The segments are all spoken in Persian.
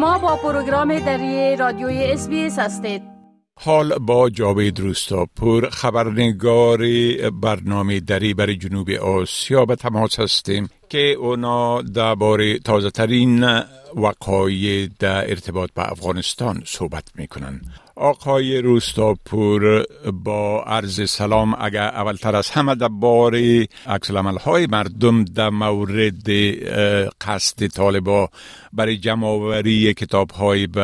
شما با پروگرام دری رادیوی اس هستید. حال با جاوید روستاپور خبرنگار برنامه دری برای جنوب آسیا به تماس هستیم که اونا درباره تازه ترین وقایع در ارتباط به افغانستان صحبت می‌کنن. آقای روستاپور با عرض سلام اگر اولتر از همه درباره عکس های مردم در مورد قصد طالبا برای جمعآوری کتاب های به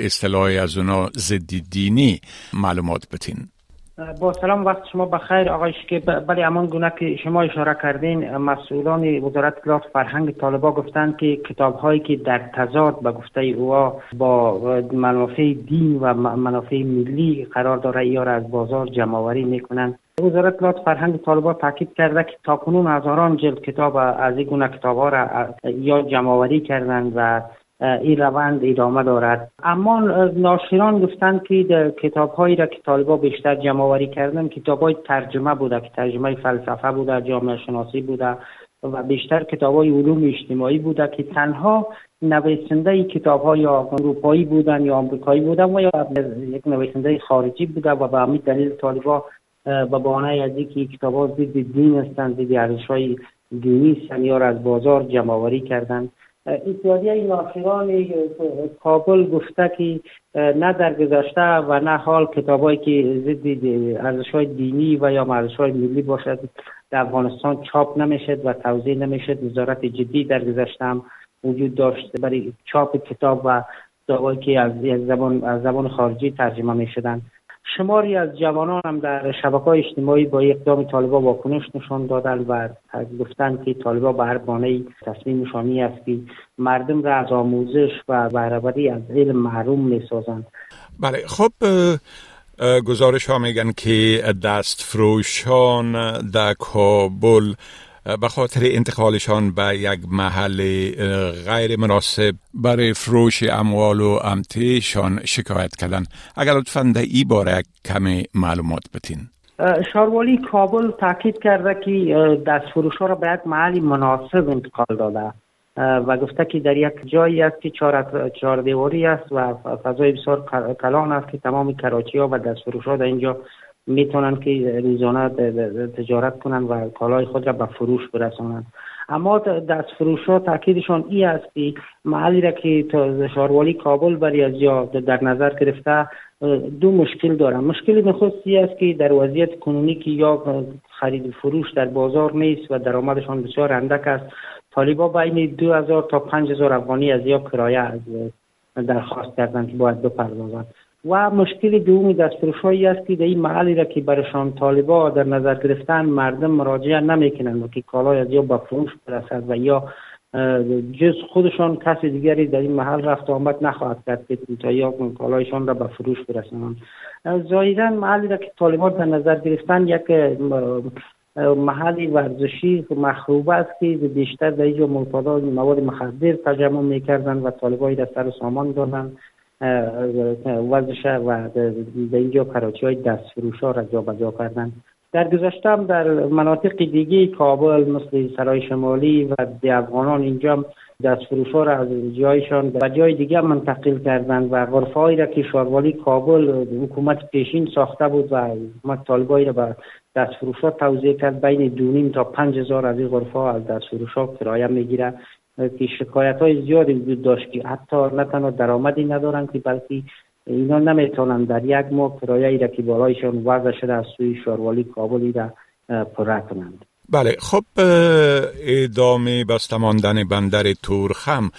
اصطلاح از اونا ضد دینی معلومات بتین. با سلام وقت شما بخیر. آقای که بله امان گونه که شما اشاره کردین مسئولان وزارت اطلاعات فرهنگ طالبا گفتند که کتاب هایی که در تضاد به گفته او با منافع دین و منافع ملی قرار داره یا را از بازار جمعآوری می‌کنند. وزارت اطلاعات فرهنگ طالبا تاکید کرده که تاکنون هزاران جلد کتاب از این گونه کتاب ها را یا جمعآوری کردند و این روند ادامه دارد. اما ناشران گفتند که کتاب هایی را که طالبا بیشتر جمع آوری کردن کتاب های ترجمه بوده که ترجمه فلسفه بوده جامعه شناسی بوده و بیشتر کتاب های علوم اجتماعی بوده که تنها نویسنده کتاب های یا اروپایی بودن یا آمریکایی بودن و یا یک نویسنده خارجی بوده و به همین دلیل طالبا به بانه از اینکه کتاب ها ضد دین هستند ضد ارزش های دینی هستند از بازار جمع کردند. اتحادیه ناشران کابل گفته که نه در گذشته و نه حال کتابایی که ضد ارزش های دینی و یا ارزش های ملی باشد. در افغانستان چاپ نمی‌شد و توضیح نمی‌شد. وزارت جدی در گذشته هم وجود داشت. برای چاپ کتاب و کتابایی که از زبان زبان خارجی ترجمه می شماری از جوانان هم در شبکه های اجتماعی با اقدام طالبا واکنش نشان دادن و گفتند که طالبا به هر بانه تصمیم نشانی است که مردم را از آموزش و برابری از علم محروم می سازند بله خب گزارش ها میگن که دست فروشان در کابل به خاطر انتقالشان به یک محل غیر مناسب برای فروش اموال و امتیشان شکایت کردن. اگر لطفا در ای باره کمی معلومات بتین شاروالی کابل تاکید کرده که دست فروش ها را به یک محل مناسب انتقال داده. و گفته که در یک جایی است که چهار, دیواری است و فضای بسیار کلان است که تمام کراچی ها و دست فروش ها در اینجا می‌تونن که روزانه تجارت کنن و کالای خود را به فروش برسانند اما دست فروش ها تاکیدشان ای است که محلی را که شاروالی کابل برای از جا در نظر گرفته دو مشکل دارم مشکل نخستی است که در وضعیت کنونی که یا خرید فروش در بازار نیست و درآمدشان بسیار اندک است. طالبا بین دو هزار تا پنج هزار افغانی از یا کرایه درخواست کردن که باید بپردازند. و مشکل دومی دستفروشهایی است که در این محلی را که برشان طالبا در نظر گرفتن مردم مراجعه نمی‌کنند و که کالای از یا به فروش برسد و یا جز خودشان کسی دیگری در این محل رفت آمد نخواهد کرد که تا یا کالایشان را به فروش برسانند. ظاهرا محلی را که طالبان در نظر گرفتن یک محلی ورزشی مخروبه است که بیشتر در اینجا مرتضا مواد مخدر تجمع می‌کردن و طالبایی را سر سامان دادن وضعش و به اینجا کراچی های دست فروش ها را جا بجا کردن در گذشته در مناطق دیگه کابل مثل سرای شمالی و افغانان اینجا دست فروش ها را از جایشان و جای دیگه منتقل کردند و غرفه هایی را که شاروالی کابل حکومت پیشین ساخته بود و حکومت طالبایی را به دست فروش ها توضیح کرد. بین دونیم تا پنج هزار از این غرفه ها از دست فروش ها کرایه می‌گیره که شکایت های زیادی وجود داشت که حتی نه تنها درآمدی ندارن که بلکه اینا نمی‌تونن در یک ماه کرایه را که بالایشان وضع شده از سوی شاروالی کابلی را پره کنند. بله خب ادامه بستماندن بندر تورخم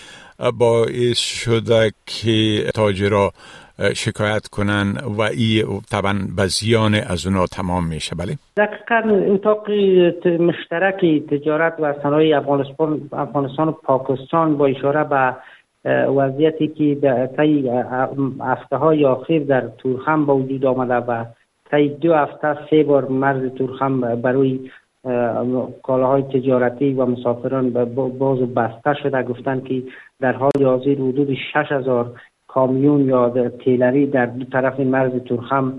باعث شده که تاجرا شکایت کنن و ای طبعا به زیان از اونا تمام میشه بله؟ دقیقا اتاق مشترک تجارت و صنایع افغانستان افغانستان و پاکستان با اشاره به وضعیتی که در طی هفته های اخیر در تورخم به وجود آمده و طی دو هفته سه بار مرز تورخم برای کالاهای تجارتی و مسافران باز بسته شده. گفتند که در حال حاضر حدود 6000 کامیون یا تیلری در دو طرف مرز تورخم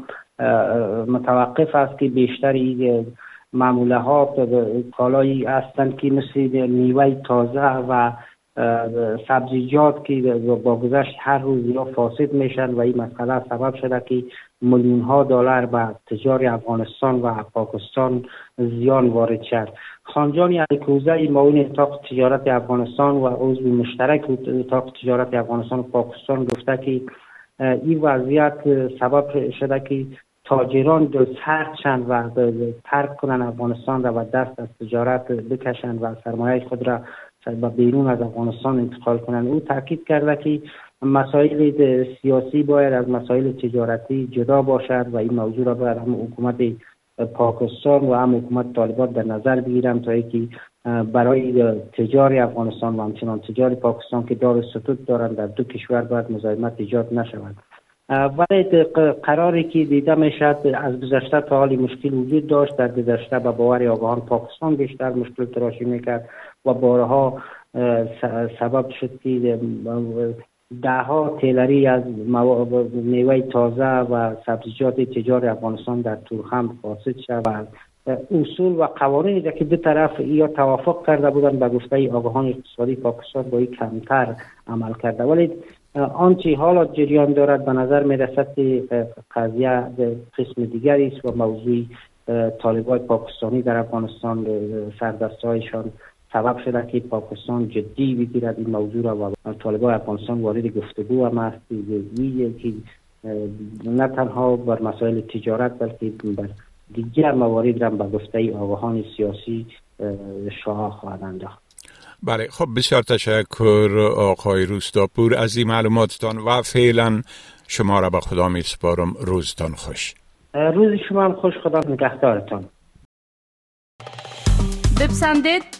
متوقف است که بیشتر معموله ها کالایی هستند که مثل نیوه تازه و سبزیجات که با گذشت هر روز یا فاسد میشن و این مسئله سبب شده که میلیون ها دلار به تجار افغانستان و پاکستان زیان وارد شد. خانجان کوزه معاون اتاق تجارت افغانستان و عضو مشترک اتاق تجارت افغانستان و پاکستان گفته که این وضعیت سبب شده که تاجران دو شند و ترک کنن افغانستان را و دست از تجارت بکشند و سرمایه خود را به بیرون از افغانستان انتقال کنند. او تاکید کرده که مسائل سیاسی باید از مسائل تجارتی جدا باشد و این موضوع را باید هم حکومت پاکستان و هم حکومت طالبان در نظر بگیرم تا اینکه برای تجار افغانستان و همچنان تجار پاکستان که دار ستوت دارند در دو کشور باید مزاحمت ایجاد نشود. ولی قراری که دیده می‌شد از گذشته تا حالی مشکل وجود داشت. در گذشته به باور آگاهان پاکستان بیشتر مشکل تراشی می‌کرد و بارها سبب شد که ده ها تیلری از میوه تازه و سبزیجات تجار افغانستان در تورخم فاسد شد و اصول و قوانینی که دو طرف یا توافق کرده بودند به گفته آگاهان اقتصادی پاکستان با کمتر عمل کرده. ولی آنچه حالا جریان دارد به نظر می رسد که قضیه قسم دیگری است و موضوع طالبای پاکستانی در افغانستان سردستهایشان سبب شده که پاکستان جدی بگیرد این موضوع را و طالبان افغانستان وارد گفتگو هم است. که نه تنها بر مسائل تجارت بلکه بر دیگر موارد را به گفته آقاهان سیاسی شاه خواهد انداخت. بله خب بسیار تشکر آقای روستاپور از این معلوماتتان و فعلا شما را به خدا می سپارم روزتان خوش. روز شما هم خوش. خدا نگهدارتان. بپسندید.